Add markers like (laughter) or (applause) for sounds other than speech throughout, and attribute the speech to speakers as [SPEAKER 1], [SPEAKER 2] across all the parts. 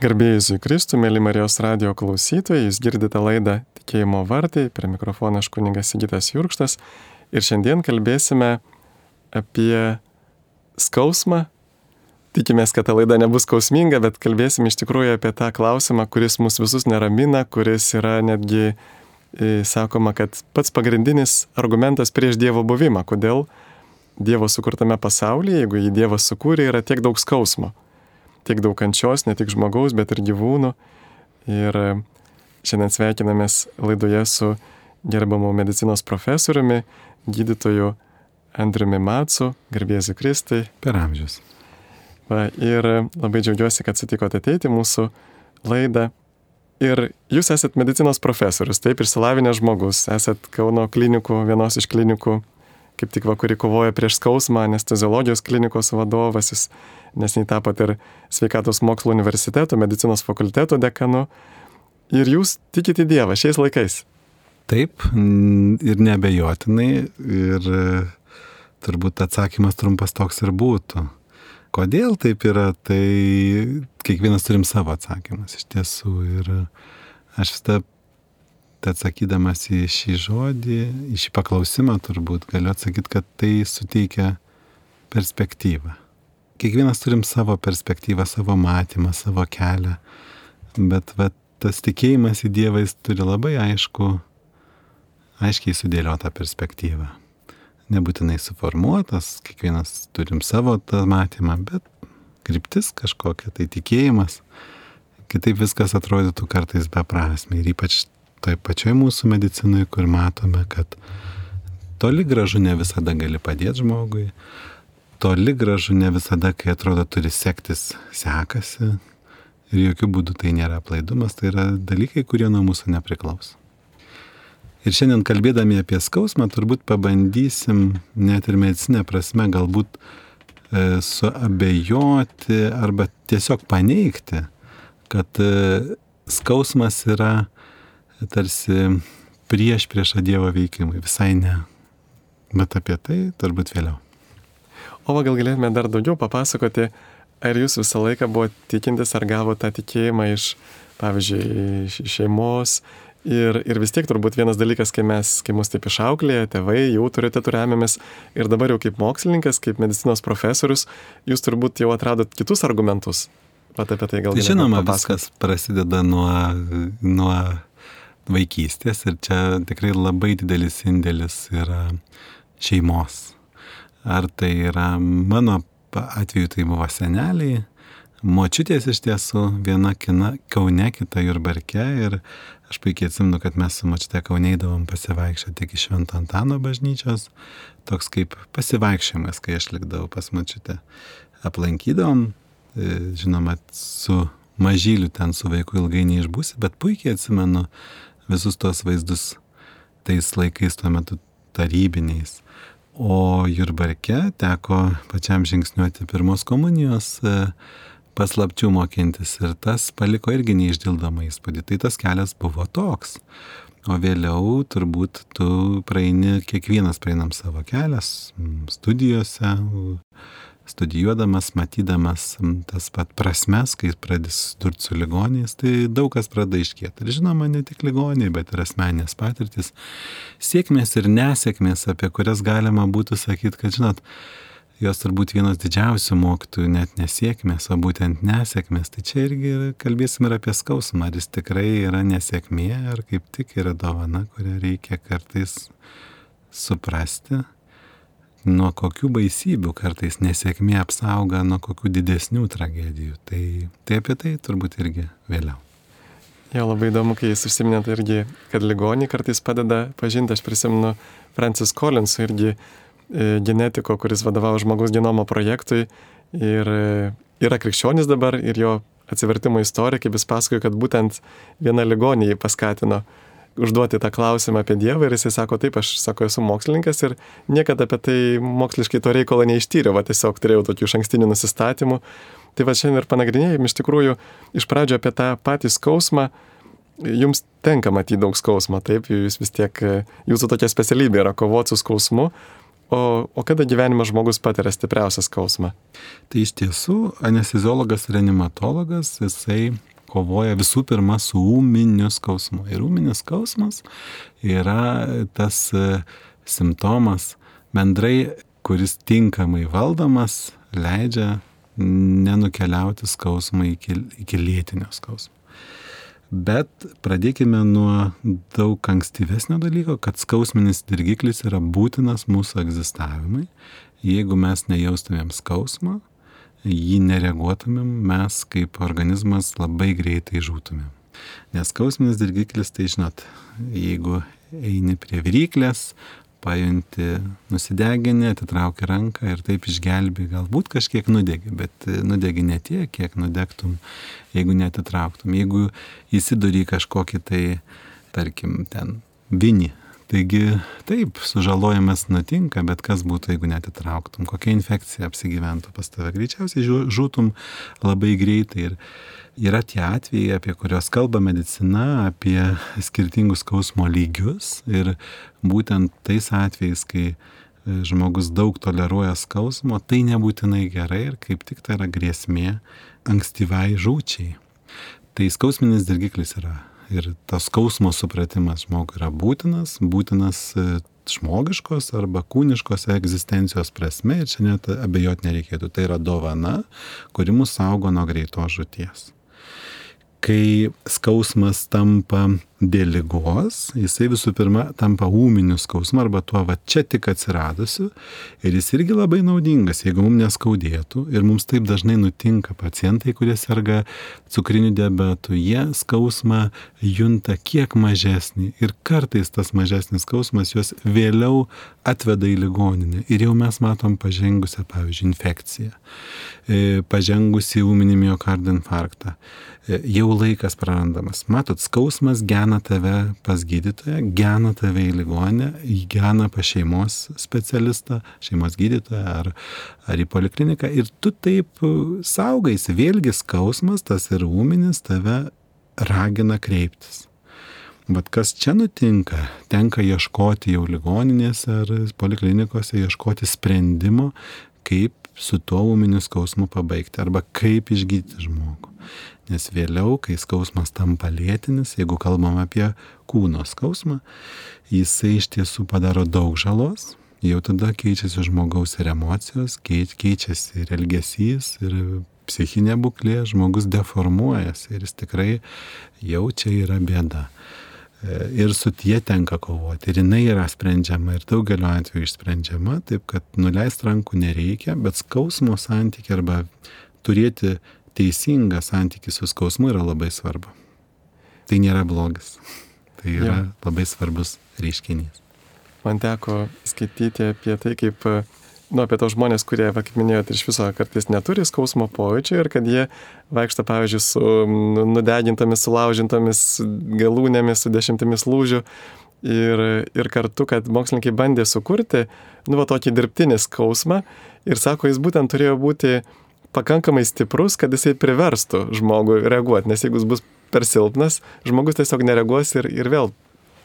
[SPEAKER 1] Garbėjusui Kristų, mėly Marijos radio klausytojai, jūs girdite laidą Tikėjimo vartai, prie mikrofono aš kuningas Sigitas Jurkštas ir šiandien kalbėsime apie skausmą. Tikimės, kad ta laida nebus skausminga, bet kalbėsim iš tikrųjų apie tą klausimą, kuris mus visus neramina, kuris yra netgi, e, sakoma, kad pats pagrindinis argumentas prieš Dievo buvimą. Kodėl Dievo sukurtame pasaulyje, jeigu jį Dievas sukūrė, yra tiek daug skausmo tiek daug kančios, ne tik žmogaus, bet ir gyvūnų. Ir e, šiandien sveikinamės laidoje su gerbamu medicinos profesoriumi, gydytoju Andriumi Matsu, garbėsiu Kristai.
[SPEAKER 2] Per amžius.
[SPEAKER 1] Va, ir e, labai džiaugiuosi, kad sutikote ateiti mūsų laidą. Ir jūs esate medicinos profesorius, taip išsilavinęs žmogus, esate Kauno klinikų, vienos iš klinikų, kaip tik va, kuri kovoja prieš skausmą, anesteziologijos klinikos vadovas, jūs nesnei tapot ir sveikatos mokslo universiteto, medicinos fakulteto dekanu. Ir jūs tikite Dievą šiais laikais.
[SPEAKER 2] Taip, ir nebejotinai. Ir e, turbūt atsakymas trumpas toks ir būtų. Kodėl taip yra, tai kiekvienas turim savo atsakymus iš tiesų. Ir aš vis tą atsakydamas į šį žodį, į šį paklausimą turbūt galiu atsakyti, kad tai suteikia perspektyvą kiekvienas turim savo perspektyvą, savo matymą, savo kelią, bet va, tas tikėjimas į Dievą jis turi labai aišku, aiškiai sudėliotą perspektyvą. Nebūtinai suformuotas, kiekvienas turim savo tą matymą, bet kryptis kažkokia, tai tikėjimas. Kitaip viskas atrodytų kartais beprasme ir ypač toj pačioj mūsų medicinoje, kur matome, kad toli gražu ne visada gali padėti žmogui, toli gražu ne visada, kai atrodo turi sektis, sekasi. Ir jokių būdų tai nėra aplaidumas, tai yra dalykai, kurie nuo mūsų nepriklauso. Ir šiandien kalbėdami apie skausmą, turbūt pabandysim net ir medicinė prasme galbūt e, suabejoti arba tiesiog paneigti, kad e, skausmas yra tarsi prieš priešą Dievo veikimui. Visai ne. Bet apie tai turbūt vėliau.
[SPEAKER 1] O gal galėtume dar daugiau papasakoti, ar jūs visą laiką buvote tikintis, ar gavote tą tikėjimą iš, pavyzdžiui, iš šeimos. Ir, ir vis tiek turbūt vienas dalykas, kai mes, kai mus taip išauklėje, tėvai, jau autoritetų remiamės ir dabar jau kaip mokslininkas, kaip medicinos profesorius, jūs turbūt jau atradot kitus argumentus. Pat apie tai gal
[SPEAKER 2] tai žinoma, viskas prasideda nuo, nuo vaikystės ir čia tikrai labai didelis indėlis yra šeimos Ar tai yra mano atveju tai buvo seneliai, močiutės iš tiesų, viena kina, Kaune, kita Jurbarke ir aš puikiai atsimenu, kad mes su močiute Kauneidavom pasivaikščioti iki Švento Antano bažnyčios, toks kaip pasivaikščiojimas, kai aš likdavau pas močiutę. Aplankydavom, e, žinoma, su mažyliu ten su vaiku ilgai neišbūsi, bet puikiai atsimenu visus tuos vaizdus tais laikais tuo metu tarybiniais. O Jurbarke teko pačiam žingsniuoti pirmos komunijos e, paslapčių mokintis ir tas paliko irgi neišdildomą įspūdį. Tai tas kelias buvo toks. O vėliau turbūt tu praeini, kiekvienas praeinam savo kelias studijose, studijuodamas, matydamas tas pat prasmes, kai pradės durti su ligoniais, tai daug kas pradeda iškėti. Ir žinoma, ne tik ligoniai, bet ir asmenės patirtis, sėkmės ir nesėkmės, apie kurias galima būtų sakyti, kad, žinot, jos turbūt vienas didžiausių mokytojų net nesėkmės, o būtent nesėkmės. Tai čia irgi kalbėsim ir apie skausmą, ar jis tikrai yra nesėkmė, ar kaip tik yra dovana, kurią reikia kartais suprasti nuo kokių baisybių kartais nesėkmė apsauga nuo kokių didesnių tragedijų. Tai, tai apie tai turbūt irgi vėliau.
[SPEAKER 1] Jo, labai įdomu, kai jūs užsiminėte irgi, kad ligonį kartais padeda pažinti, aš prisimenu Francis Collins irgi e, genetiko, kuris vadovavo žmogaus genomo projektui ir e, yra krikščionis dabar ir jo atsivertimo istorija, kaip jis pasakojo, kad būtent viena ligonė jį paskatino užduoti tą klausimą apie Dievą ir jisai sako, taip, aš sako, esu mokslininkas ir niekada apie tai moksliškai to reikalo neištyriau, va tiesiog turėjau tokių šankstinių nusistatymų. Tai va šiandien ir panagrinėjim iš tikrųjų iš pradžio apie tą patį skausmą. Jums tenka matyti daug skausmo, taip, jūs vis tiek, jūsų tokia specialybė yra kovoti su skausmu. o, o kada gyvenime žmogus patiria stipriausią skausmą?
[SPEAKER 2] Tai iš tiesų anesteziologas reanimatologas, jisai kovoja visų pirma su ūminiu skausmu. Ir ūminis skausmas yra tas e, simptomas bendrai, kuris tinkamai valdomas, leidžia nenukeliauti skausmą iki, iki lėtinio skausmo. Bet pradėkime nuo daug ankstyvesnio dalyko, kad skausminis dirgiklis yra būtinas mūsų egzistavimui. Jeigu mes nejaustumėm skausmo, jį nereaguotumėm, mes kaip organizmas labai greitai žūtumėm. Nes skausminis dirgiklis, tai žinot, jeigu eini prie viryklės, pajunti nusideginį, atitrauki ranką ir taip išgelbi, galbūt kažkiek nudegi, bet nudegi ne tiek, kiek nudegtum, jeigu netitrauktum. Jeigu įsiduri kažkokį tai, tarkim, ten vinį. Taigi taip, sužalojimas nutinka, bet kas būtų, jeigu netitrauktum, kokia infekcija apsigyventų pas tave, greičiausiai žūtum labai greitai. Ir yra tie atvejai, apie kuriuos kalba medicina, apie skirtingus skausmo lygius ir būtent tais atvejais, kai e, žmogus daug toleruoja skausmo, tai nebūtinai gerai ir kaip tik tai yra grėsmė ankstyvai žūčiai. Tai skausminis dirgiklis yra ir tas skausmo supratimas žmogui yra būtinas, būtinas e, žmogiškos arba kūniškos egzistencijos prasme ir čia net abejot nereikėtų. Tai yra dovana, kuri mus saugo nuo greitos žuties kai skausmas tampa dėl lygos, jisai visų pirma tampa ūminiu skausmu arba tuo va čia tik atsiradusiu ir jis irgi labai naudingas, jeigu mums neskaudėtų ir mums taip dažnai nutinka pacientai, kurie serga cukriniu diabetu, jie skausmą junta kiek mažesnį ir kartais tas mažesnis skausmas juos vėliau atveda į ligoninę ir jau mes matom pažengusią, pavyzdžiui, infekciją, e, pažengusi ūminį miocardo infarktą e, jau laikas prarandamas. Matot, skausmas gena tave pas gydytoją, gena tave į ligonę, gena pas šeimos specialistą, šeimos gydytoją ar, ar į polikliniką ir tu taip saugaisi. Vėlgi skausmas, tas ir ūminis, tave ragina kreiptis. Bet kas čia nutinka, tenka ieškoti jau ligoninėse ar poliklinikose, ieškoti sprendimo, kaip su tuo ūminiu skausmu pabaigti arba kaip išgydyti žmogų. Nes vėliau, kai skausmas tampa lėtinis, jeigu kalbam apie kūno skausmą, jisai iš tiesų padaro daug žalos, jau tada keičiasi žmogaus ir emocijos, keičiasi ir elgesys, ir psichinė būklė, žmogus deformuojasi ir jis tikrai jau čia yra bėda. E, ir su tie tenka kovoti. Ir jinai yra sprendžiama ir daugeliu atveju išsprendžiama, taip kad nuleist rankų nereikia, bet skausmo santykiai arba turėti teisingą santykį su skausmu yra labai svarbu. Tai nėra blogis. Tai yra ja. labai svarbus reiškinys.
[SPEAKER 1] Man teko skaityti apie tai, kaip, nu, apie tos žmonės, kurie, va, kaip minėjote, iš viso kartais neturi skausmo pojūčio ir kad jie vaikšta, pavyzdžiui, su nu, nudegintomis, sulaužintomis galūnėmis, su dešimtimis lūžių. Ir, ir kartu, kad mokslininkai bandė sukurti, nu, va, tokį dirbtinį skausmą ir sako, jis būtent turėjo būti pakankamai stiprus, kad jisai priverstų žmogų reaguoti, nes jeigu jis bus per silpnas, žmogus tiesiog nereaguos ir, ir vėl.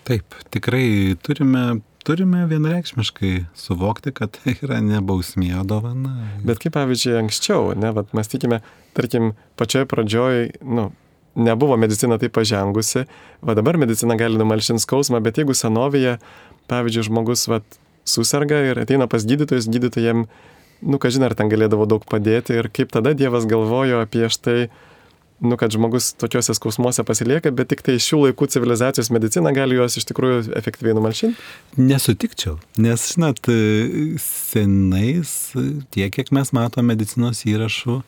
[SPEAKER 2] Taip, tikrai turime, turime vienreikšmiškai suvokti, kad tai yra ne bausmė, o dovana.
[SPEAKER 1] Bet kaip pavyzdžiui anksčiau, ne, vat mes tikime, tarkim, pačioje pradžioje, nu, nebuvo medicina taip pažengusi, va dabar medicina gali numalšinti skausmą, bet jeigu senovėje, pavyzdžiui, žmogus vat, susirga ir ateina pas gydytojus, gydytojams nu, kažin ar ten galėdavo daug padėti ir kaip tada Dievas galvojo apie štai, nu, kad žmogus tokiuose skausmuose pasilieka, bet tik tai šių laikų civilizacijos medicina gali juos iš tikrųjų efektyviai numalšinti?
[SPEAKER 2] Nesutikčiau, nes, žinot, senais, tiek kiek mes matome medicinos įrašų,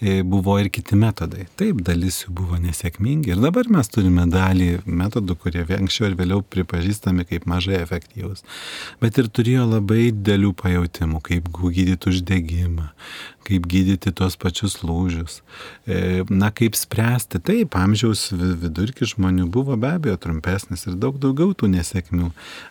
[SPEAKER 2] buvo ir kiti metodai. Taip, dalis jų buvo nesėkmingi ir dabar mes turime dalį metodų, kurie anksčiau ir vėliau pripažįstami kaip mažai efektyvūs. Bet ir turėjo labai dėlių pajūtimų, kaip gydyti uždegimą, kaip gydyti tuos pačius lūžius, e, na, kaip spręsti. Taip, amžiaus vidurkis žmonių buvo be abejo trumpesnis ir daug daugiau tų nesėkmių,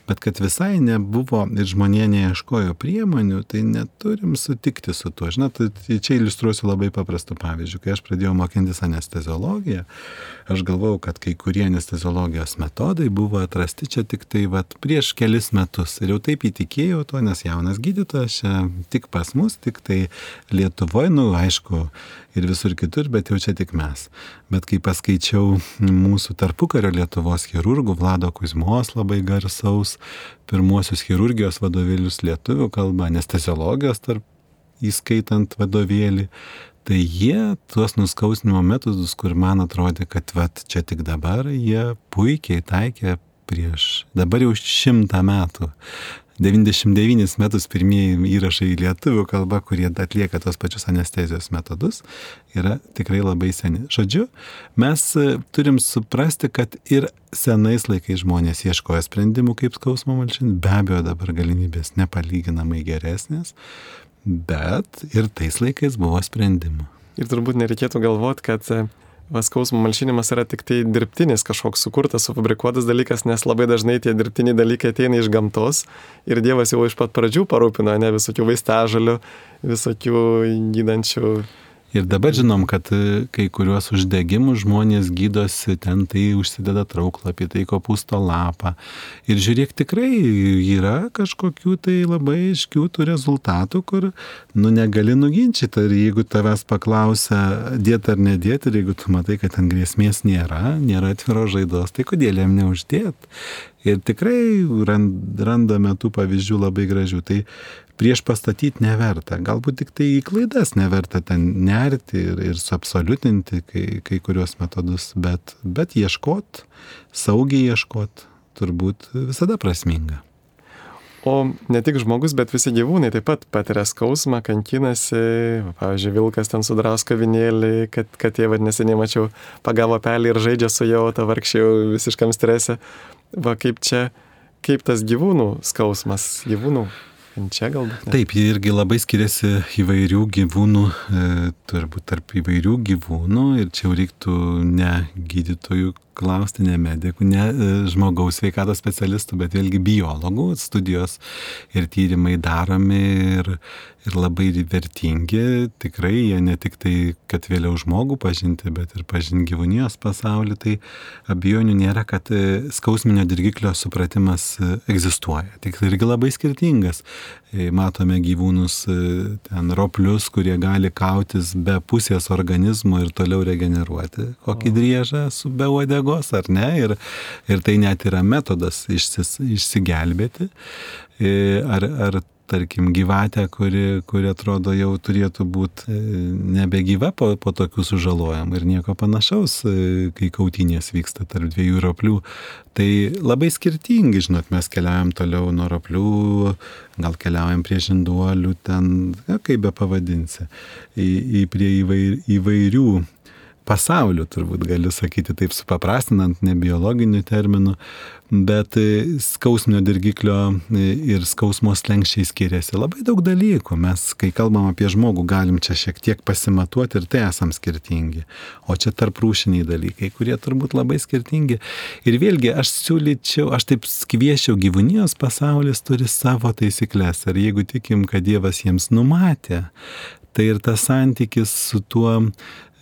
[SPEAKER 2] bet kad visai nebuvo ir žmonė neieškojo priemonių, tai neturim sutikti su tuo. Žinot, tai čia iliustruosiu labai paprastu pavyzdžiu. Kai aš pradėjau mokintis anesteziologiją, aš galvojau, kad kai kurie anesteziologijos metodai buvo atrasti čia tik tai vat, prieš kelis metus. Ir jau taip įtikėjau tuo, nes jaunas gydytojas čia tik pas mus, tik tai Lietuvoje, nu aišku, ir visur kitur, bet jau čia tik mes. Bet kai paskaičiau mūsų tarpukario Lietuvos chirurgų, Vlado Kuzmos labai garsaus, pirmuosius chirurgijos vadovėlius lietuvių kalba, anesteziologijos tarp įskaitant vadovėlį, tai jie tuos nuskausnimo metodus, kur man atrodė, kad vat, čia tik dabar, jie puikiai taikė prieš dabar jau šimtą metų. 99 metus pirmieji įrašai lietuvių kalbą, kurie atlieka tos pačius anestezijos metodus, yra tikrai labai seni. Žodžiu, mes e, turim suprasti, kad ir senais laikais žmonės ieškojo sprendimų, kaip skausmo malšinti, be abejo dabar galimybės nepalyginamai geresnės, bet ir tais laikais buvo sprendimų.
[SPEAKER 1] Ir turbūt nereikėtų galvoti, kad e, skausmo malšinimas yra tik tai dirbtinis kažkoks sukurtas, sufabrikuotas dalykas, nes labai dažnai tie dirbtiniai dalykai ateina iš gamtos ir Dievas jau iš pat pradžių parūpino, ne visokių vaistažalių, visokių gydančių
[SPEAKER 2] Ir dabar žinom, kad e, kai kuriuos uždegimus žmonės gydosi, ten tai užsideda trauklapį, tai kopūsto lapą. Ir žiūrėk, tikrai yra kažkokių tai labai iškių tų rezultatų, kur, nu, negali nuginčyti. Ir jeigu tavęs paklausia, dėt ar nedėt, ir jeigu tu matai, kad ten grėsmės nėra, nėra atviro žaidos, tai kodėl jam neuždėt? Ir tikrai randame tų pavyzdžių labai gražių. Tai prieš pastatyti neverta. Galbūt tik tai į klaidas neverta ten nerti ir, ir suabsoliutinti kai, kai kurios metodus, bet, bet ieškot, saugiai ieškot, turbūt visada prasminga.
[SPEAKER 1] O ne tik žmogus, bet visi gyvūnai taip pat patiria skausmą, kankinasi. Pavyzdžiui, vilkas ten sudras kavinėlį, kad, kad jie vadinasi, nemačiau, pagavo pelį ir žaidžia su jau, ta vargšiau visiškam strese. Va kaip čia, kaip tas gyvūnų skausmas, gyvūnų Čia galbūt.
[SPEAKER 2] Ne. Taip, irgi labai skiriasi įvairių gyvūnų, e, turbūt tarp įvairių gyvūnų ir čia jau reiktų ne gydytojų klausti ne medikų, ne e, žmogaus sveikatos specialistų, bet vėlgi biologų studijos ir tyrimai daromi ir, ir labai vertingi. Tikrai jie ne tik tai, kad vėliau žmogų pažinti, bet ir pažinti gyvūnijos pasaulį. Tai abejonių nėra, kad e, skausminio dirgiklio supratimas e, egzistuoja. Tik tai irgi labai skirtingas. Matome gyvūnus ten roplius, kurie gali kautis be pusės organizmo ir toliau regeneruoti. Kokį driežą su be uodegos ar ne? Ir, ir tai net yra metodas išsis, išsigelbėti. E, ar, ar tarkim, gyvatę, kuri, kuri atrodo jau turėtų būti e, nebegyva po, po tokių sužalojimų ir nieko panašaus, e, kai kautynės vyksta tarp dviejų roplių. Tai labai skirtingi, žinot, mes keliaujam toliau nuo roplių, gal keliaujam prie žinduolių, ten, ja, kaip be pavadinsi, į, į prie įvair, įvairių pasauliu, turbūt galiu sakyti taip supaprastinant, ne biologiniu terminu, bet e, skausminio dirgiklio e, ir skausmo slengščiai skiriasi labai daug dalykų. Mes, kai kalbam apie žmogų, galim čia šiek tiek pasimatuoti ir tai esam skirtingi. O čia tarp rūšiniai dalykai, kurie turbūt labai skirtingi. Ir vėlgi, aš siūlyčiau, aš taip kviečiau gyvūnijos pasaulis turi savo taisyklės. Ir jeigu tikim, kad Dievas jiems numatė, tai ir tas santykis su tuo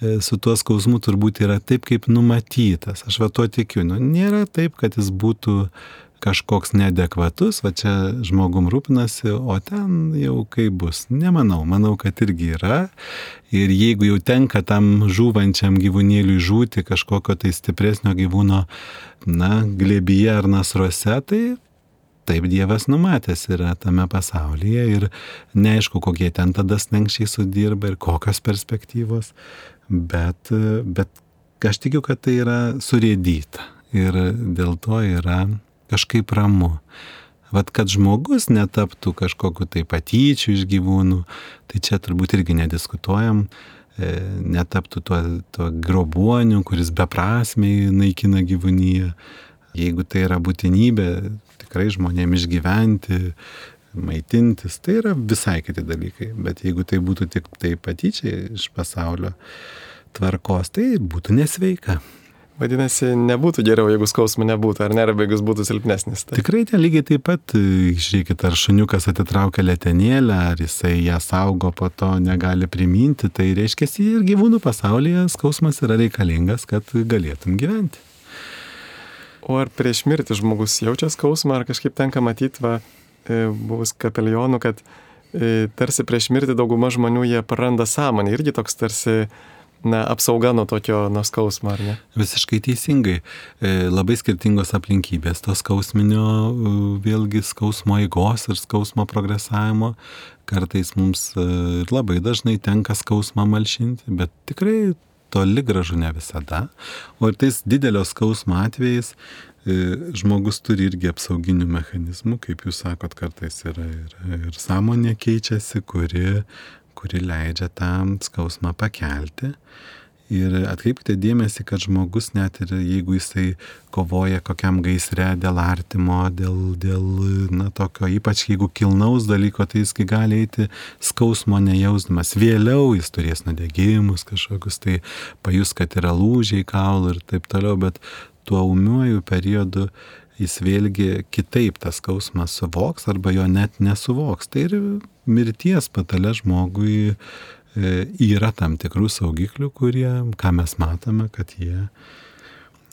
[SPEAKER 2] su tuo skausmu turbūt yra taip, kaip numatytas. Aš va tuo tikiu. Nu, nėra taip, kad jis būtų kažkoks neadekvatus, va čia žmogum rūpinasi, o ten jau kaip bus. Nemanau, manau, kad irgi yra. Ir jeigu jau tenka tam žūvančiam gyvūnėliui žūti kažkokio tai stipresnio gyvūno, na, glėbyje ar nasruose, tai taip Dievas numatęs yra tame pasaulyje ir neaišku, kokie ten tada slengščiai sudirba ir kokios perspektyvos bet, bet aš tikiu, kad tai yra surėdyta ir dėl to yra kažkaip ramu. Vat kad žmogus netaptų kažkokiu tai patyčiu iš gyvūnų, tai čia turbūt irgi nediskutuojam, e, netaptų tuo, tuo grobuoniu, kuris beprasmiai naikina gyvūnyje. Jeigu tai yra būtinybė tikrai žmonėms išgyventi, maitintis, tai yra visai kiti dalykai. Bet jeigu tai būtų tik tai patyčiai iš pasaulio tvarkos, tai būtų nesveika.
[SPEAKER 1] Vadinasi, nebūtų geriau, jeigu skausmo nebūtų, ar ne, arba jeigu jis būtų silpnesnis.
[SPEAKER 2] Tai. Tikrai ten lygiai taip pat, žiūrėkit, ar šuniukas atitraukia letenėlę, ar jisai ją saugo, po to negali priminti, tai reiškia, ir gyvūnų pasaulyje skausmas yra reikalingas, kad galėtum gyventi.
[SPEAKER 1] O ar prieš mirtį žmogus jaučia skausmą, ar kažkaip tenka matyti, va, e, buvus kapelionų, kad e, tarsi prieš mirtį dauguma žmonių jie praranda sąmonę, irgi toks tarsi na, apsauga nuo tokio nuskausmo, ar ne?
[SPEAKER 2] Visiškai teisingai. E, labai skirtingos aplinkybės to skausminio, vėlgi skausmo eigos ir skausmo progresavimo. Kartais mums e, labai dažnai tenka skausmą malšinti, bet tikrai toli gražu ne visada. O ir tais didelio skausmo atvejais žmogus turi irgi apsauginių mechanizmų, kaip jūs sakot, kartais yra ir, ir sąmonė keičiasi, kuri kuri leidžia tą skausmą pakelti. Ir atkreipkite dėmesį, kad žmogus net ir jeigu jisai kovoja kokiam gaisre dėl artimo, dėl, dėl na, tokio, ypač jeigu kilnaus dalyko, tai jis gali eiti skausmo nejausdamas. Vėliau jis turės nudegimus kažkokius, tai pajus, kad yra lūžiai kaulų ir taip toliau, bet tuo umiuoju periodu jis vėlgi kitaip tą skausmą suvoks arba jo net nesuvoks. Tai ir mirties patale žmogui yra tam tikrų saugiklių, kurie, ką mes matome, kad jie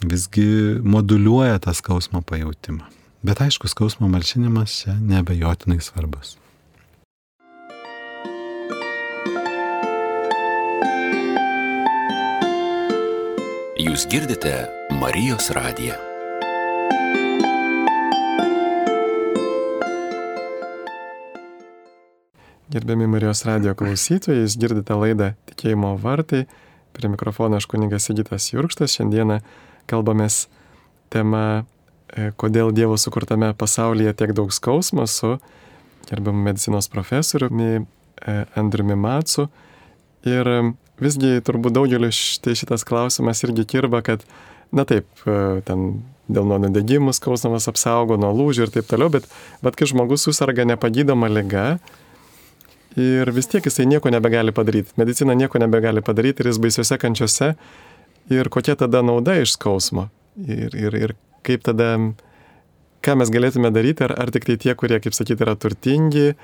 [SPEAKER 2] visgi moduliuoja tą skausmo pajūtimą. Bet aišku, skausmo malšinimas čia nebejotinai svarbus.
[SPEAKER 3] Jūs girdite Marijos radiją.
[SPEAKER 1] Gerbiami Marijos radio klausytojai, jūs girdite laidą Tikėjimo vartai. Prie mikrofono aš kuningas Sigitas Jurkštas. Šiandieną kalbamės tema, e, kodėl Dievo sukurtame pasaulyje tiek daug skausmo su gerbiamu medicinos profesoriumi e, Andriumi Matsu. Ir e, visgi turbūt daugeliu štai šitas klausimas irgi kirba, kad, na taip, ten dėl nuo nudegimų skausmas apsaugo, nuo lūžių ir taip toliau, bet, bet kai žmogus susirga nepagydoma lyga, ir vis tiek jisai nieko nebegali padaryti. Medicina nieko nebegali padaryti ir jis baisiuose kančiuose. Ir kokia tada nauda iš skausmo? Ir, ir, ir kaip tada, ką mes galėtume daryti, ar, ar tik tai tie, kurie, kaip sakyti, yra turtingi,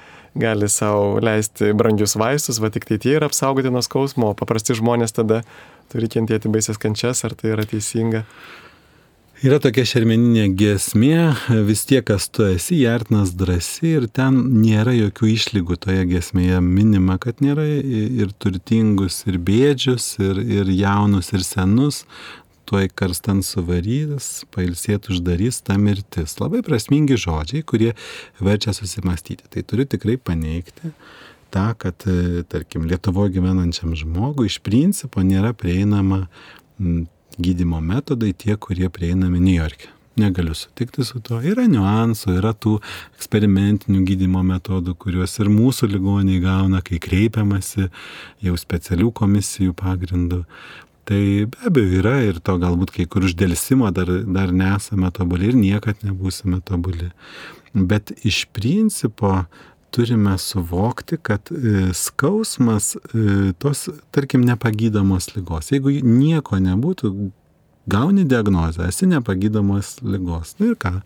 [SPEAKER 1] gali savo leisti brangius vaistus, va tik tai tie yra apsaugoti nuo skausmo, o paprasti žmonės tada turi kentėti baisias kančias, ar tai yra teisinga?
[SPEAKER 2] Yra tokia šermeninė gesmė, vis tiek, kas tu esi, jartinas drasi ir ten nėra jokių išlygų toje gesmėje minima, kad nėra ir turtingus, ir bėdžius, ir, ir jaunus, ir senus, tuoj karstan suvarys, pailsėt uždarys ta mirtis. Labai prasmingi žodžiai, kurie verčia susimastyti. Tai turiu tikrai paneigti tą, kad, tarkim, Lietuvoje gyvenančiam žmogui iš principo nėra prieinama gydimo metodai tie, kurie prieinami New York'e. Negaliu sutikti su tuo. Yra niuansų, yra tų eksperimentinių gydimo metodų, kuriuos ir mūsų ligoniai gauna, kai kreipiamasi jau specialių komisijų pagrindų. Tai be abejo yra ir to galbūt kai kur uždėlsimo dar, dar nesame tobuli ir niekad nebūsime tobuli. Bet iš principo turime suvokti, kad e, skausmas e, tos, tarkim, nepagydomos lygos. Jeigu nieko nebūtų, gauni diagnozę, esi nepagydomos lygos. Nu ir ką,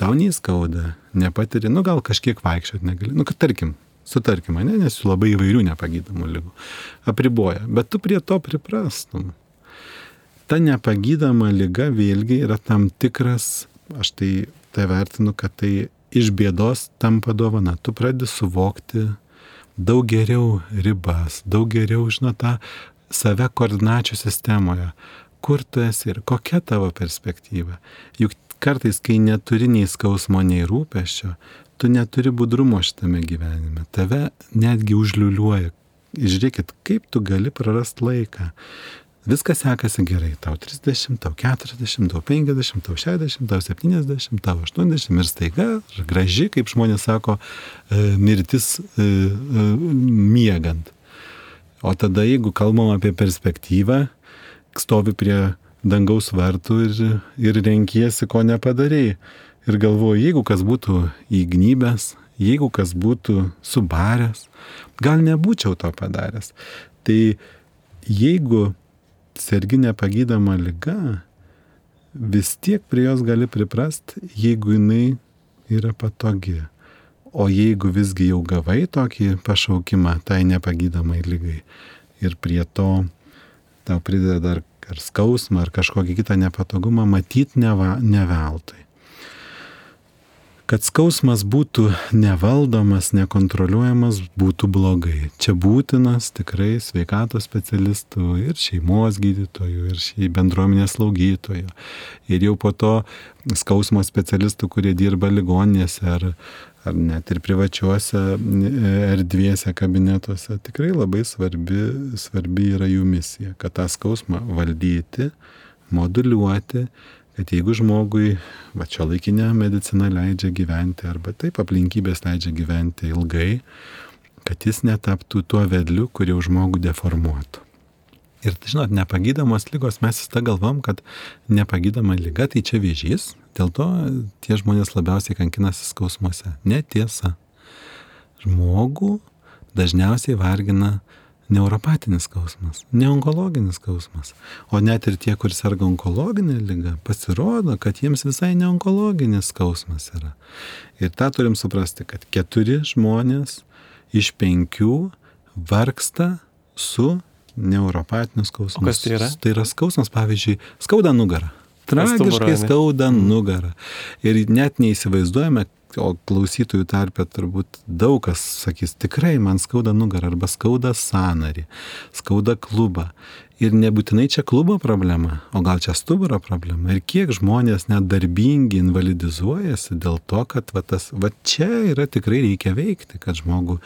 [SPEAKER 2] tau neįskauda, nepatiri, nu gal kažkiek vaikščioti negali. Nu, kad tarkim, sutarkim, ne, nes jų labai įvairių nepagydomų lygų apriboja, bet tu prie to priprastum. Ta nepagydama lyga vėlgi yra tam tikras, aš tai tai vertinu, kad tai iš bėdos tampa dovana. Tu pradedi suvokti daug geriau ribas, daug geriau žino tą save koordinačių sistemoje, kur tu esi ir kokia tavo perspektyva. Juk kartais, kai neturi nei skausmo, nei rūpeščio, tu neturi budrumo šitame gyvenime. Tave netgi užliuliuoja. Žiūrėkit, kaip tu gali prarasti laiką viskas sekasi gerai, tau 30, tau 40, tau 50, tau 60, tau 70, tau 80 ir staiga, graži, kaip žmonės sako, e, mirtis e, e, miegant. O tada, jeigu kalbam apie perspektyvą, stovi prie dangaus vartų ir, ir renkiesi, ko nepadarėjai. Ir galvoju, jeigu kas būtų įgnybęs, jeigu kas būtų subaręs, gal nebūčiau to padaręs. Tai jeigu sergi nepagydama lyga, vis tiek prie jos gali priprast, jeigu jinai yra patogi. O jeigu visgi jau gavai tokį pašaukimą tai nepagydomai lygai ir prie to tau prideda dar ar skausmą ar kažkokį kitą nepatogumą, matyt ne, va, ne veltui. Kad skausmas būtų nevaldomas, nekontroliuojamas, būtų blogai. Čia būtinas tikrai sveikatos specialistų ir šeimos gydytojų, ir šiai bendruomenės slaugytojų. Ir jau po to skausmo specialistų, kurie dirba ligoninėse ar, ar net ir privačiuose erdvėse, kabinetuose. Tikrai labai svarbi, svarbi yra jų misija, kad tą skausmą valdyti, moduliuoti kad jeigu žmogui, va čia laikinė medicina leidžia gyventi, arba taip aplinkybės leidžia gyventi ilgai, kad jis netaptų tuo vedliu, kurį žmogų deformuotų. Ir, žinot, nepagydamos lygos, mes visada galvom, kad nepagydama lyga tai čia vėžys, dėl to tie žmonės labiausiai kankinasi skausmuose. Netiesa. Žmogų dažniausiai vargina neuropatinis skausmas, neonkologinis skausmas. O net ir tie, kur serga onkologinė lyga, pasirodo, kad jiems visai neonkologinis skausmas yra. Ir tą turim suprasti, kad keturi žmonės iš penkių vargsta su neuropatiniu skausmu.
[SPEAKER 1] Kas tai yra?
[SPEAKER 2] Tai yra skausmas, pavyzdžiui, skauda nugarą. Tragiškai skauda nugarą. Ir net neįsivaizduojame, o klausytojų tarpe turbūt daug kas sakys, tikrai man skauda nugarą arba skauda sanarį, skauda klubą. Ir nebūtinai čia klubo problema, o gal čia stuburo problema. Ir kiek žmonės net darbingi invalidizuojasi dėl to, kad va, tas, va čia yra tikrai reikia veikti, kad žmogų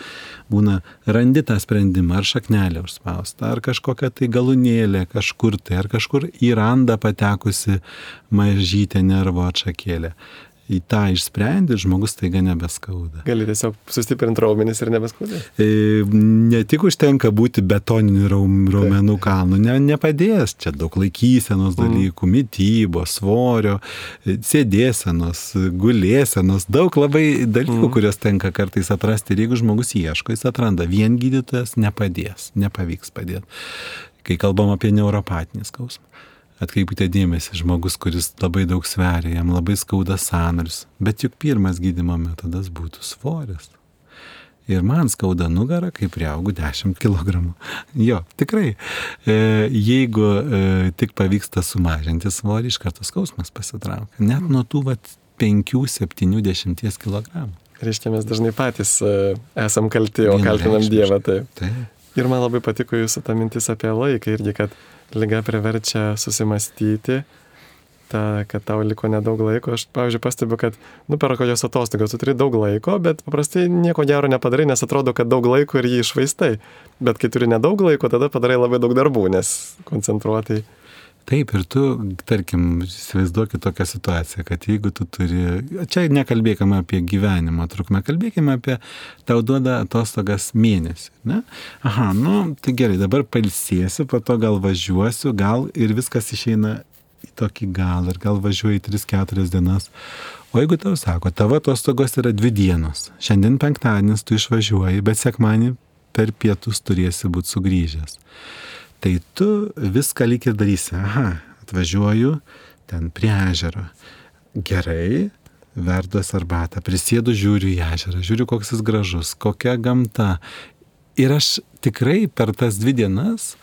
[SPEAKER 2] būna randi tą sprendimą, ar šaknelė užspausta, ar kažkokia tai galūnėlė kažkur tai, ar kažkur į randą patekusi mažytė nervo atšakėlė į tą išsprendi, žmogus taiga nebeskauda.
[SPEAKER 1] Gali tiesiog sustiprinti raumenis ir nebeskauda.
[SPEAKER 2] E, ne tik užtenka būti betoniniu raumenų kalnu, ne, nepadės. Čia daug laikysenos mhm. dalykų, mm. mytybos, svorio, e, sėdėsenos, gulėsenos, daug labai dalykų, mm. kuriuos tenka kartais atrasti. Ir jeigu žmogus ieško, jis atranda, vien gydytojas nepadės, nepavyks padėti. Kai kalbam apie neuropatinį skausmą atkreipkite dėmesį, žmogus, kuris labai daug sveria, jam labai skauda sanarius, bet juk pirmas gydimo metodas būtų svoris. Ir man skauda nugarą, kai prieaugu 10 kg. Jo, tikrai. E, jeigu e, tik pavyksta sumažinti svorį, iš karto skausmas pasitraukia. Net nuo tų 5-70 kg.
[SPEAKER 1] Reiškia, mes dažnai patys e, esam kalti, o kaltinam Dievą. Taip. taip. Ir man labai patiko jūsų ta mintis apie laiką irgi, kad lyga priverčia susimastyti, ta, kad tau liko nedaug laiko. Aš, pavyzdžiui, pastebiu, kad, nu, per kokios atostogas tu turi daug laiko, bet paprastai nieko gero nepadarai, nes atrodo, kad daug laiko ir jį išvaistai. Bet kai turi nedaug laiko, tada padarai labai daug darbų, nes koncentruotai
[SPEAKER 2] Taip, ir tu, tarkim, įsivaizduokit tokią situaciją, kad jeigu tu turi, čia nekalbėkime apie gyvenimo trukmę, kalbėkime apie tau duoda atostogas mėnesį. Ne? Aha, nu, tai gerai, dabar palsėsiu, po to gal važiuosiu, gal ir viskas išeina į tokį gal, ir gal važiuoju 3-4 dienas. O jeigu tau sako, tavo atostogos yra dvi dienos, šiandien penktadienis tu išvažiuoji, bet sekmanį per pietus turėsi būti sugrįžęs tai tu viską lyg ir darysi. Aha, atvažiuoju ten prie ežero. Gerai, verduos arbatą, prisėdu, žiūriu į ežerą, žiūriu, koks jis gražus, kokia gamta. Ir aš tikrai per tas dvi dienas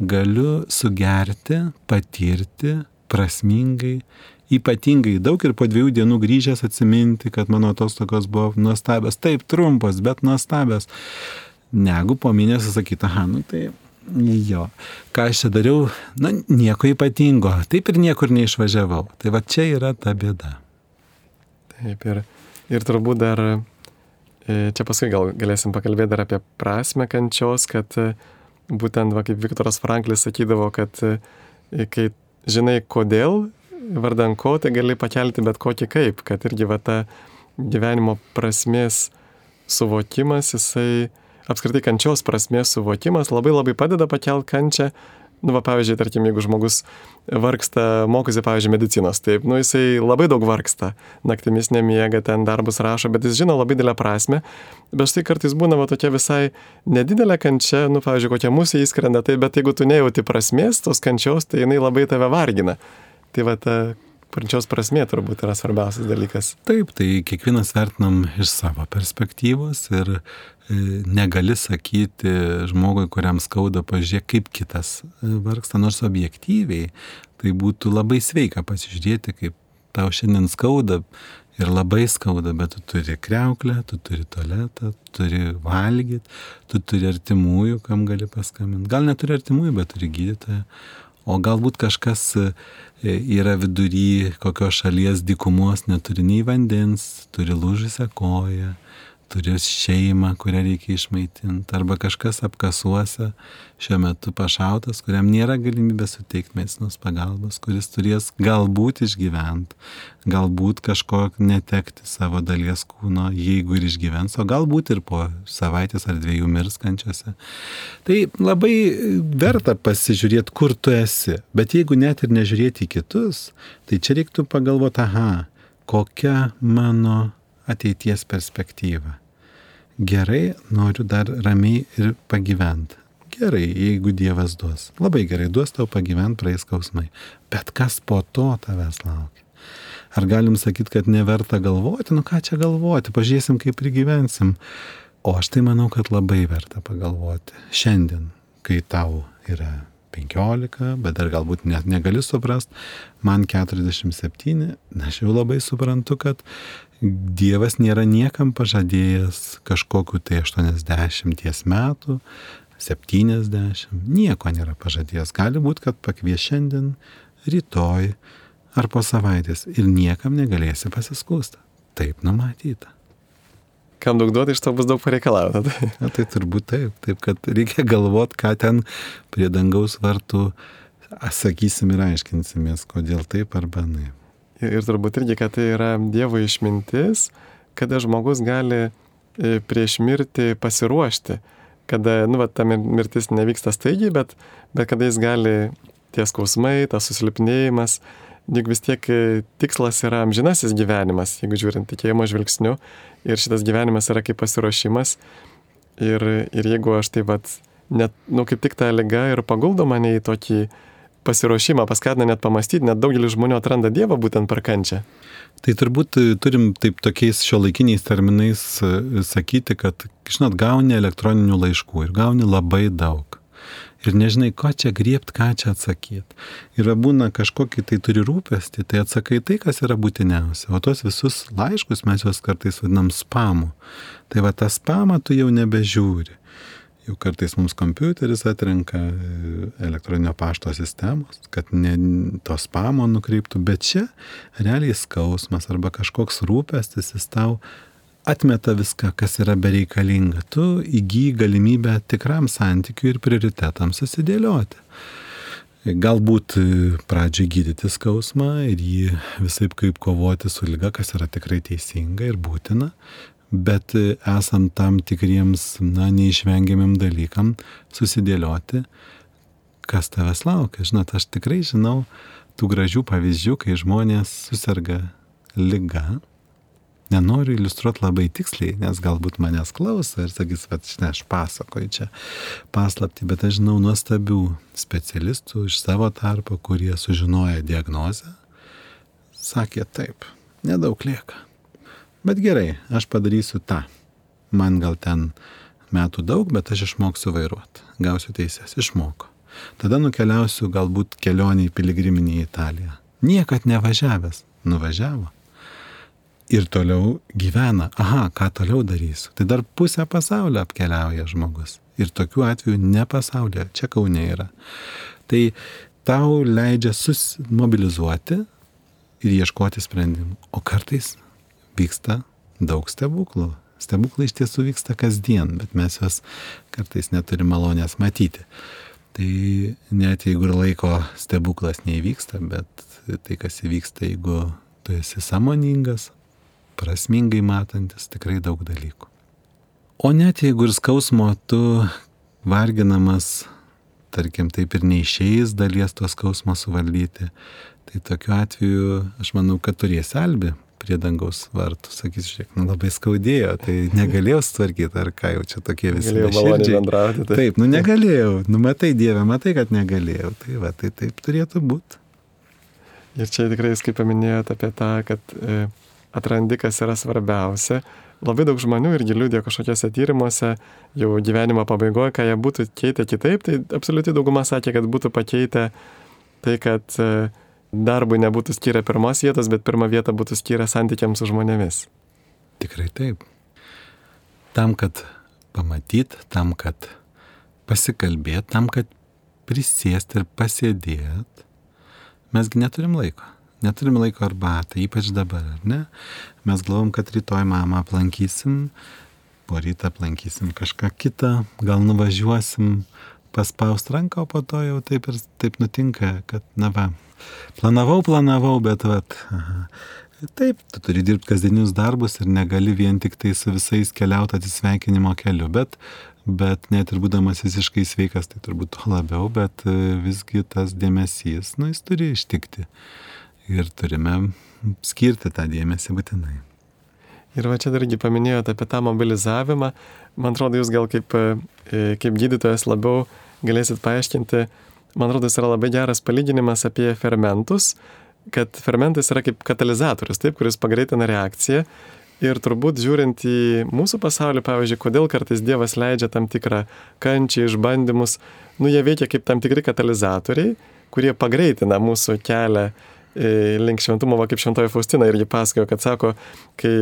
[SPEAKER 2] galiu sugerti, patirti prasmingai, ypatingai daug ir po dviejų dienų grįžęs atsiminti, kad mano atostogos buvo nuostabios, taip trumpos, bet nuostabios, negu po mėnesio sakyti, aha, nu tai Jo. Ką aš čia dariau? Na, nieko ypatingo. Taip ir niekur neišvažiavau. Tai va čia yra ta bėda.
[SPEAKER 1] Taip ir, ir turbūt dar, e, čia paskui gal galėsim pakalbėti dar apie prasme kančios, kad e, būtent, va, kaip Viktoras Franklis sakydavo, kad e, kai žinai kodėl, vardan ko, tai gali pakelti bet kokį kaip, kad irgi va ta gyvenimo prasmės suvokimas, jisai apskritai kančios prasmės suvokimas labai labai padeda pakelt kančią, nu, va, pavyzdžiui, tarkim, jeigu žmogus vargsta, mokosi, pavyzdžiui, medicinos, taip, nu, jisai labai daug vargsta, naktimis nemiega, ten darbus rašo, bet jis žino labai didelę prasme, bet štai kartais būna va tokia visai nedidelė kančia, nu, pavyzdžiui, kokia mūsų įskrenda, tai bet jeigu tu nejauti prasmės tos kančios, tai jinai labai tave vargina. Tai va ta kančios prasmė turbūt yra svarbiausias dalykas.
[SPEAKER 2] Taip, tai kiekvienas vertinam iš savo perspektyvos ir negali sakyti žmogui, kuriam skauda, pažiūrėk, kaip kitas e, vargsta, nors objektyviai tai būtų labai sveika pasižiūrėti, kaip tau šiandien skauda ir labai skauda, bet tu turi kreuklę, tu turi tualetą, tu turi valgyti, tu turi artimųjų, kam gali paskambinti. Gal neturi artimųjų, bet turi gydytoją. O galbūt kažkas e, yra vidury kokios šalies dykumos, neturi nei vandens, turi lūžusią koją, turi šeimą, kurią reikia išmaitinti, arba kažkas apkasuose šiuo metu pašautas, kuriam nėra galimybės suteikti medicinos pagalbos, kuris turės galbūt išgyventi, galbūt kažko netekti savo dalies kūno, jeigu ir išgyvens, o galbūt ir po savaitės ar dviejų mirskančiose. Tai labai verta pasižiūrėti, kur tu esi, bet jeigu net ir nežiūrėti į kitus, tai čia reiktų pagalvoti, aha, kokia mano ateities perspektyvą. Gerai, noriu dar ramiai ir pagyventi. Gerai, jeigu Dievas duos. Labai gerai, duos tau pagyventi praeis skausmai. Bet kas po to tavęs laukia? Ar galim sakyti, kad neverta galvoti? Nu ką čia galvoti, pažiūrėsim, kaip ir gyvensim. O aš tai manau, kad labai verta pagalvoti. Šiandien, kai tau yra 15, bet dar galbūt net negali suprast, man 47, aš jau labai suprantu, kad Dievas nėra niekam pažadėjęs kažkokiu tai 80 metų, 70, nieko nėra pažadėjęs. Gali būti, kad pakvies šiandien, rytoj ar po savaitės ir niekam negalėsi pasiskūsti. Taip numatyta
[SPEAKER 1] kam daug duoti, iš to bus daug pareikalauta. (laughs)
[SPEAKER 2] Na, tai turbūt taip, taip, kad reikia galvoti, ką ten prie dangaus vartų sakysim ir aiškinsimės, kodėl taip arba ne.
[SPEAKER 1] Ir, turbūt irgi, kad tai yra Dievo išmintis, kada žmogus gali e, prieš mirtį pasiruošti, kada, nu, va, ta mirtis nevyksta staigiai, bet, bet kada jis gali tie skausmai, tas susilpnėjimas, juk vis tiek e, tikslas yra amžinasis gyvenimas, jeigu žiūrint tikėjimo žvilgsniu, ir šitas gyvenimas yra kaip pasiruošimas. Ir, ir jeigu aš taip pat, net, nu, kaip tik ta lyga ir paguldo mane į tokį pasiruošimą, paskatina net pamastyti, net daugelis žmonių atranda Dievą būtent per kančią.
[SPEAKER 2] Tai turbūt e, turim taip tokiais šio laikiniais terminais e, sakyti, kad, žinot, gauni elektroninių laiškų ir gauni labai daug ir nežinai, ko čia griebt, ką čia atsakyti. Ir būna kažkokį tai turi rūpestį, tai atsakai tai, kas yra būtiniausia. O tos visus laiškus mes juos kartais vadinam spamu. Tai va tą spamą tu jau nebežiūri. Jau kartais mums kompiuteris atrenka e, elektroninio pašto sistemos, kad ne to spamo nukreiptų, bet čia realiai skausmas arba kažkoks rūpestis jis tau atmeta viską, kas yra bereikalinga. Tu įgyji galimybę tikram santykiu ir prioritetams susidėlioti. Galbūt pradžiai gydyti skausmą ir jį visai kaip kovoti su lyga, kas yra tikrai teisinga ir būtina, bet esant tam tikriems, na, neišvengiamim dalykam, susidėlioti, kas tavęs laukia. Žinot, aš tikrai žinau tų gražių pavyzdžių, kai žmonės susirga lyga nenoriu iliustruoti labai tiksliai, nes galbūt manęs klauso ir sakys, kad ne, aš pasakoju čia paslapti, bet aš žinau nuostabių specialistų iš savo tarpo, kurie sužinoja diagnozę, sakė taip, nedaug lieka. Bet gerai, aš padarysiu tą. Man gal ten metų daug, bet aš išmoksiu vairuoti. Gausiu teisės, išmoko. Tada nukeliausiu galbūt kelionį į piligriminį į Italiją. Niekad nevažiavęs, nuvažiavo ir toliau gyvena. Aha, ką toliau darysiu? Tai dar pusę pasaulio apkeliauja žmogus. Ir tokių atvejų ne pasaulyje, čia kaunė yra. Tai tau leidžia susimobilizuoti ir ieškoti sprendimų. O kartais vyksta daug stebuklų. Stebuklai iš tiesų vyksta kasdien, bet mes juos kartais neturim malonės matyti. Tai net jeigu ir laiko stebuklas neįvyksta, bet tai kas įvyksta, jeigu tu esi samoningas, prasmingai matantis tikrai daug dalykų. O net jeigu ir skausmo tu varginamas tarkim, taip ir neišeis dalies tos skausmo suvaldyti. Tai tokiu atveju aš manau, kad turės albi prie dangaus vartų, sakys, žiūrėk, nu labai skaudėjo, tai negalėjau sutvarkyti, ar ką jau čia tokie visi.
[SPEAKER 1] Galėjau maloniai bendrauti.
[SPEAKER 2] Tai. Taip, nu negalėjau, nu matai Dievę, matai, kad negalėjau, tai va, tai taip turėtų būti.
[SPEAKER 1] Ir čia tikrai, kaip paminėjote apie tą, kad e, atrandi, kas yra svarbiausia. Labai daug žmonių irgi liūdė kažkokiuose tyrimuose, jau gyvenimo pabaigoje, ką jie būtų keitę kitaip, tai absoliučiai dauguma sakė, kad būtų pakeitę tai, kad e, darbui nebūtų skyrę pirmos vietos, bet pirmą vietą būtų skyrę santykiams su žmonėmis.
[SPEAKER 2] Tikrai taip. Tam, kad pamatyt, tam, kad pasikalbėt, tam, kad prisėst ir pasėdėt, mesgi neturim laiko. Neturim laiko arbatą, ypač dabar, ar ne? Mes galvom, kad rytoj mamą aplankysim, po rytą aplankysim kažką kitą, gal nuvažiuosim paspaust ranką, o po to jau taip ir taip nutinka, kad, na va, planavau, planavau, bet aha. Taip, tu turi dirbti kasdienius darbus ir negali vien tik tai su visais keliauti atsisveikinimo keliu, bet bet net ir būdamas visiškai sveikas, tai turbūt to labiau, bet e, visgi tas dėmesys, nu, jis turi ištikti. Ir turime skirti tą dėmesį būtinai.
[SPEAKER 1] Ir va čia dargi paminėjote apie tą mobilizavimą. Man atrodo, jūs gal kaip, e, kaip gydytojas labiau galėsit paaiškinti, man atrodo, yra labai geras palyginimas apie fermentus, kad fermentas yra kaip katalizatorius, taip, kuris pagreitina reakciją. Ir turbūt žiūrint į mūsų pasaulį, pavyzdžiui, kodėl kartais Dievas leidžia tam tikrą kančią, išbandymus, nu jie veikia kaip tam tikri katalizatoriai, kurie pagreitina mūsų kelią E, link šventumo, va kaip šventoji Faustina irgi pasakojo, kad sako, kai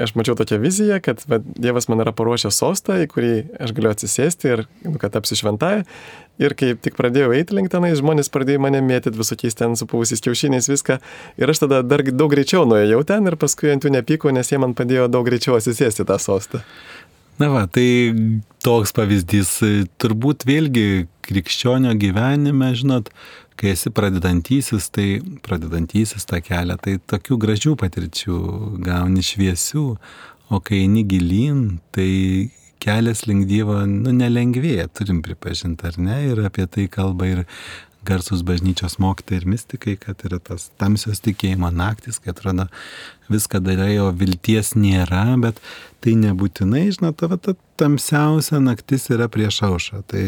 [SPEAKER 1] aš mačiau tokią viziją, kad va, Dievas man yra paruošęs sostą, į kurį aš galiu atsisėsti ir nu, kad tapsiu šventąją. Ir kai tik pradėjau eiti link tenai, žmonės pradėjo mane mėtyti visokiais ten supuvusiais kiaušiniais viską. Ir aš tada dar daug greičiau nuėjau ten ir paskui ant jų nepykau, nes jie man padėjo daug greičiau atsisėsti tą sostą.
[SPEAKER 2] Na va, tai toks pavyzdys. Turbūt vėlgi krikščionio gyvenime, žinot, kai esi pradedantysis, tai pradedantysis tą kelią, tai tokių gražių patirčių gauni šviesių, o kai eini gilin, tai kelias link Dievo, nu, nelengvėja, turim pripažinti, ar ne, ir apie tai kalba ir garsus bažnyčios mokytojai ir mystikai, kad yra tas tamsios tikėjimo naktis, kad atrodo viską darai, o vilties nėra, bet tai nebūtinai, žinot, ta, ta tamsiausia naktis yra prieš aušą. Tai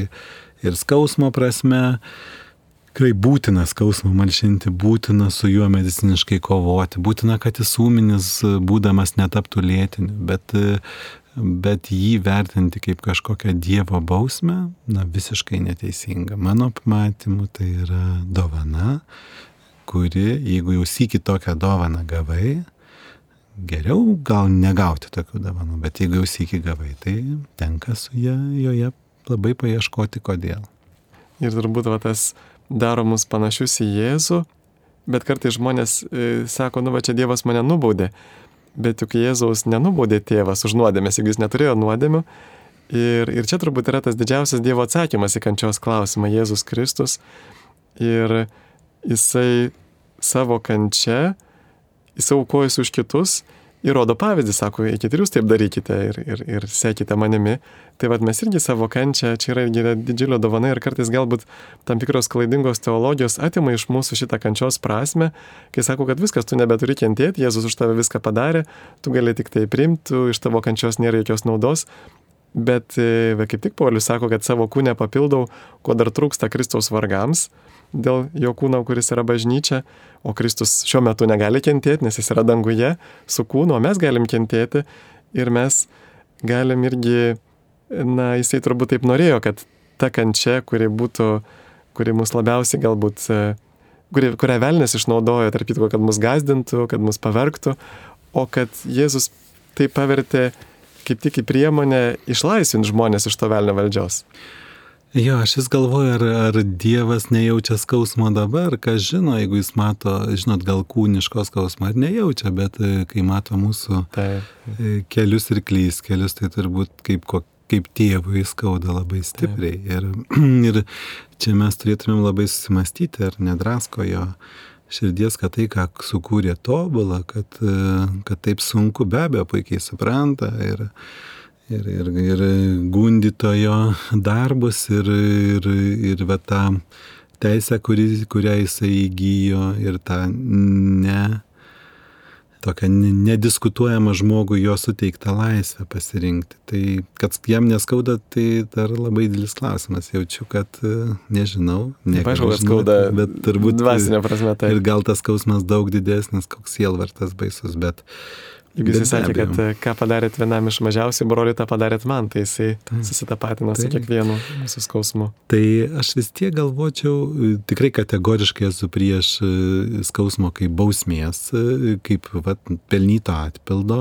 [SPEAKER 2] ir skausmo prasme, tikrai būtina skausmą malšinti, būtina su juo mediciniškai kovoti, būtina, kad jis ūminis būdamas netaptų lėtiniu, bet, bet jį vertinti kaip kažkokią Dievo bausmę, na visiškai neteisinga. Mano pamatymu tai yra dovana, kuri, jeigu jau sėki tokią dovaną gavai, geriau gal negauti tokių dovanų, bet jeigu jau sėki gavai, tai tenka su ją, joje labai paieškoti kodėl.
[SPEAKER 1] Ir turbūt va, tas daro mus panašius į Jėzų, bet kartai žmonės e, sako, nu va čia Dievas mane nubaudė, bet juk Jėzaus nenubaudė tėvas už nuodėmės, jeigu jis neturėjo nuodėmių. Ir, ir čia turbūt yra tas didžiausias Dievo atsakymas į kančios klausimą - Jėzus Kristus. Ir jisai savo kančia, jis aukojasi už kitus ir rodo pavyzdį, sako, eikite ir jūs taip darykite ir, ir, ir sekite manimi. Tai vad mes irgi savo kančią, čia yra, yra didžiulio dovana ir kartais galbūt tam tikros klaidingos teologijos atima iš mūsų šitą kančios prasme, kai sako, kad viskas, tu nebeturi kentėti, Jėzus už tave viską padarė, tu gali tik tai primti, iš tavo kančios nėra jokios naudos. Bet e, kaip tik Paulius sako, kad savo kūnę papildau, ko dar trūksta Kristaus vargams dėl jo kūno, kuris yra bažnyčia, o Kristus šiuo metu negali kentėti, nes jis yra danguje su kūnu, o mes galim kentėti ir mes galim irgi, na, jisai turbūt taip norėjo, kad ta kančia, kuri būtų, kuri mus labiausiai galbūt, kuri, kurią velnės išnaudojo, tarp kitko, kad mus gazdintų, kad mus pavergtų, o kad Jėzus tai pavertė kaip tik į priemonę išlaisvinti žmonės iš to velnio valdžios.
[SPEAKER 2] Jo, aš vis galvoju, ar, ar Dievas nejaučia skausmo dabar, kas žino, jeigu jis mato, žinot, gal kūniško skausmo, ar nejaučia, bet e, kai mato mūsų Taip. E, kelius ir klys kelius, tai turbūt kaip, kaip tėvui skauda labai stipriai. Ir, (clears throat) ir čia mes turėtumėm labai susimastyti, ar nedrasko jo širdies, kad tai, ką sukūrė tobulą, kad, e, kad taip sunku, be abejo, puikiai supranta. Ir, ir, ir, ir gundytojo darbus ir, ir, ir va tą teisę, kuri, kurią jisai įgyjo ir tą ne tokią nediskutuojamą žmogų jo suteiktą laisvę pasirinkti. Tai kad jam neskauda, tai dar labai didelis klausimas. Jaučiu, kad nežinau.
[SPEAKER 1] Nežinau, kad skauda, bet turbūt dvasinė prasme tai.
[SPEAKER 2] Ir gal tas skausmas daug didesnis, koks sielvartas baisus, bet
[SPEAKER 1] Juk jisai sakė, kad e, ką padarėt vienam iš mažiausių brolių, tą padarėt man, tai jisai susitapatino su kiekvienu mūsų skausmu.
[SPEAKER 2] Tai aš vis tiek galvočiau, e, tikrai kategoriškai esu prieš e, skausmo kaip bausmės, kaip vat, pelnyto atpildo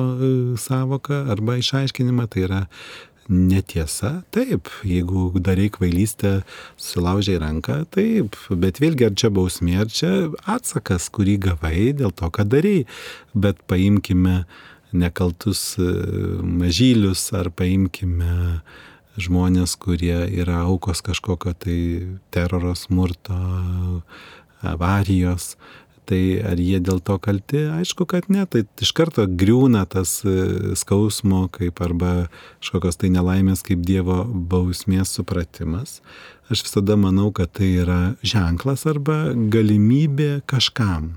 [SPEAKER 2] savoką arba išaiškinimą, tai yra netiesa, taip, jeigu darai kvailystę, sulaužiai ranką, taip, bet vėlgi ar čia bausmė, ar čia atsakas, kurį gavai dėl to, ką darai, bet paimkime nekaltus e, mažylius ar paimkime žmonės, kurie yra aukos kažkokio tai teroro smurto, avarijos, Tai ar jie dėl to kalti? Aišku, kad ne. Tai iš karto griūna tas e, skausmo kaip arba kažkokios tai nelaimės kaip Dievo bausmės supratimas. Aš visada manau, kad tai yra ženklas arba galimybė kažkam.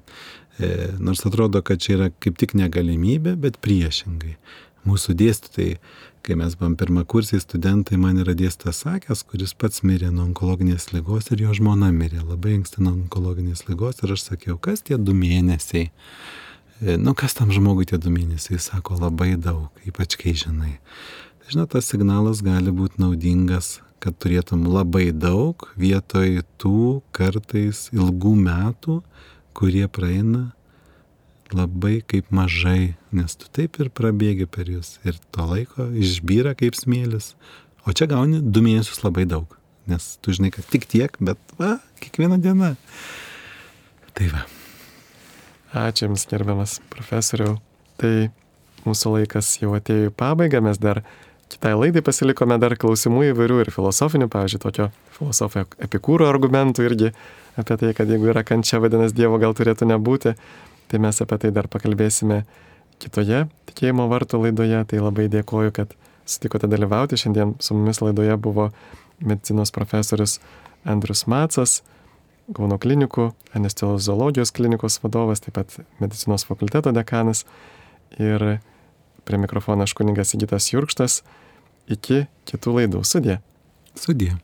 [SPEAKER 2] E, nors atrodo, kad čia yra kaip tik negalimybė, bet priešingai. Mūsų dėstytojai kai mes buvom pirmakursiai studentai, man yra dėstas sakęs, kuris pats mirė nuo onkologinės lygos ir jo žmona mirė labai anksti nuo onkologinės lygos ir aš sakiau, kas tie du mėnesiai? E, nu, kas tam žmogui tie du mėnesiai? Jis sako labai daug, ypač kai žinai. Tai žinot, tas signalas gali būti naudingas, kad turėtum labai daug vietoj tų kartais ilgų metų, kurie praeina labai kaip mažai, nes tu taip ir prabėgi per jūs ir to laiko išbyra kaip smėlis, o čia gauni du mėnesius labai daug, nes tu žinai, kad tik tiek, bet va, kiekviena diena. Tai va.
[SPEAKER 1] Ačiū Jums, gerbiamas profesoriau. Tai mūsų laikas jau atėjo į pabaigą, mes dar kitai laidai pasilikome dar klausimų įvairių ir filosofinių, pavyzdžiui, tokio filosofo epikūro argumentų irgi apie tai, kad jeigu yra kančia, vadinasi, Dievo gal turėtų nebūti. Tai mes apie tai dar pakalbėsime kitoje tikėjimo vartų laidoje. Tai labai dėkoju, kad sutikote dalyvauti. Šiandien su mumis laidoje buvo medicinos profesorius Andrius Macas, Kauno klinikų, anesteziologijos klinikos vadovas, taip pat medicinos fakulteto dekanas. Ir prie mikrofono aš kuningas Įgytas Jurkštas. Iki kitų laidų. Sudė.
[SPEAKER 2] Sudė.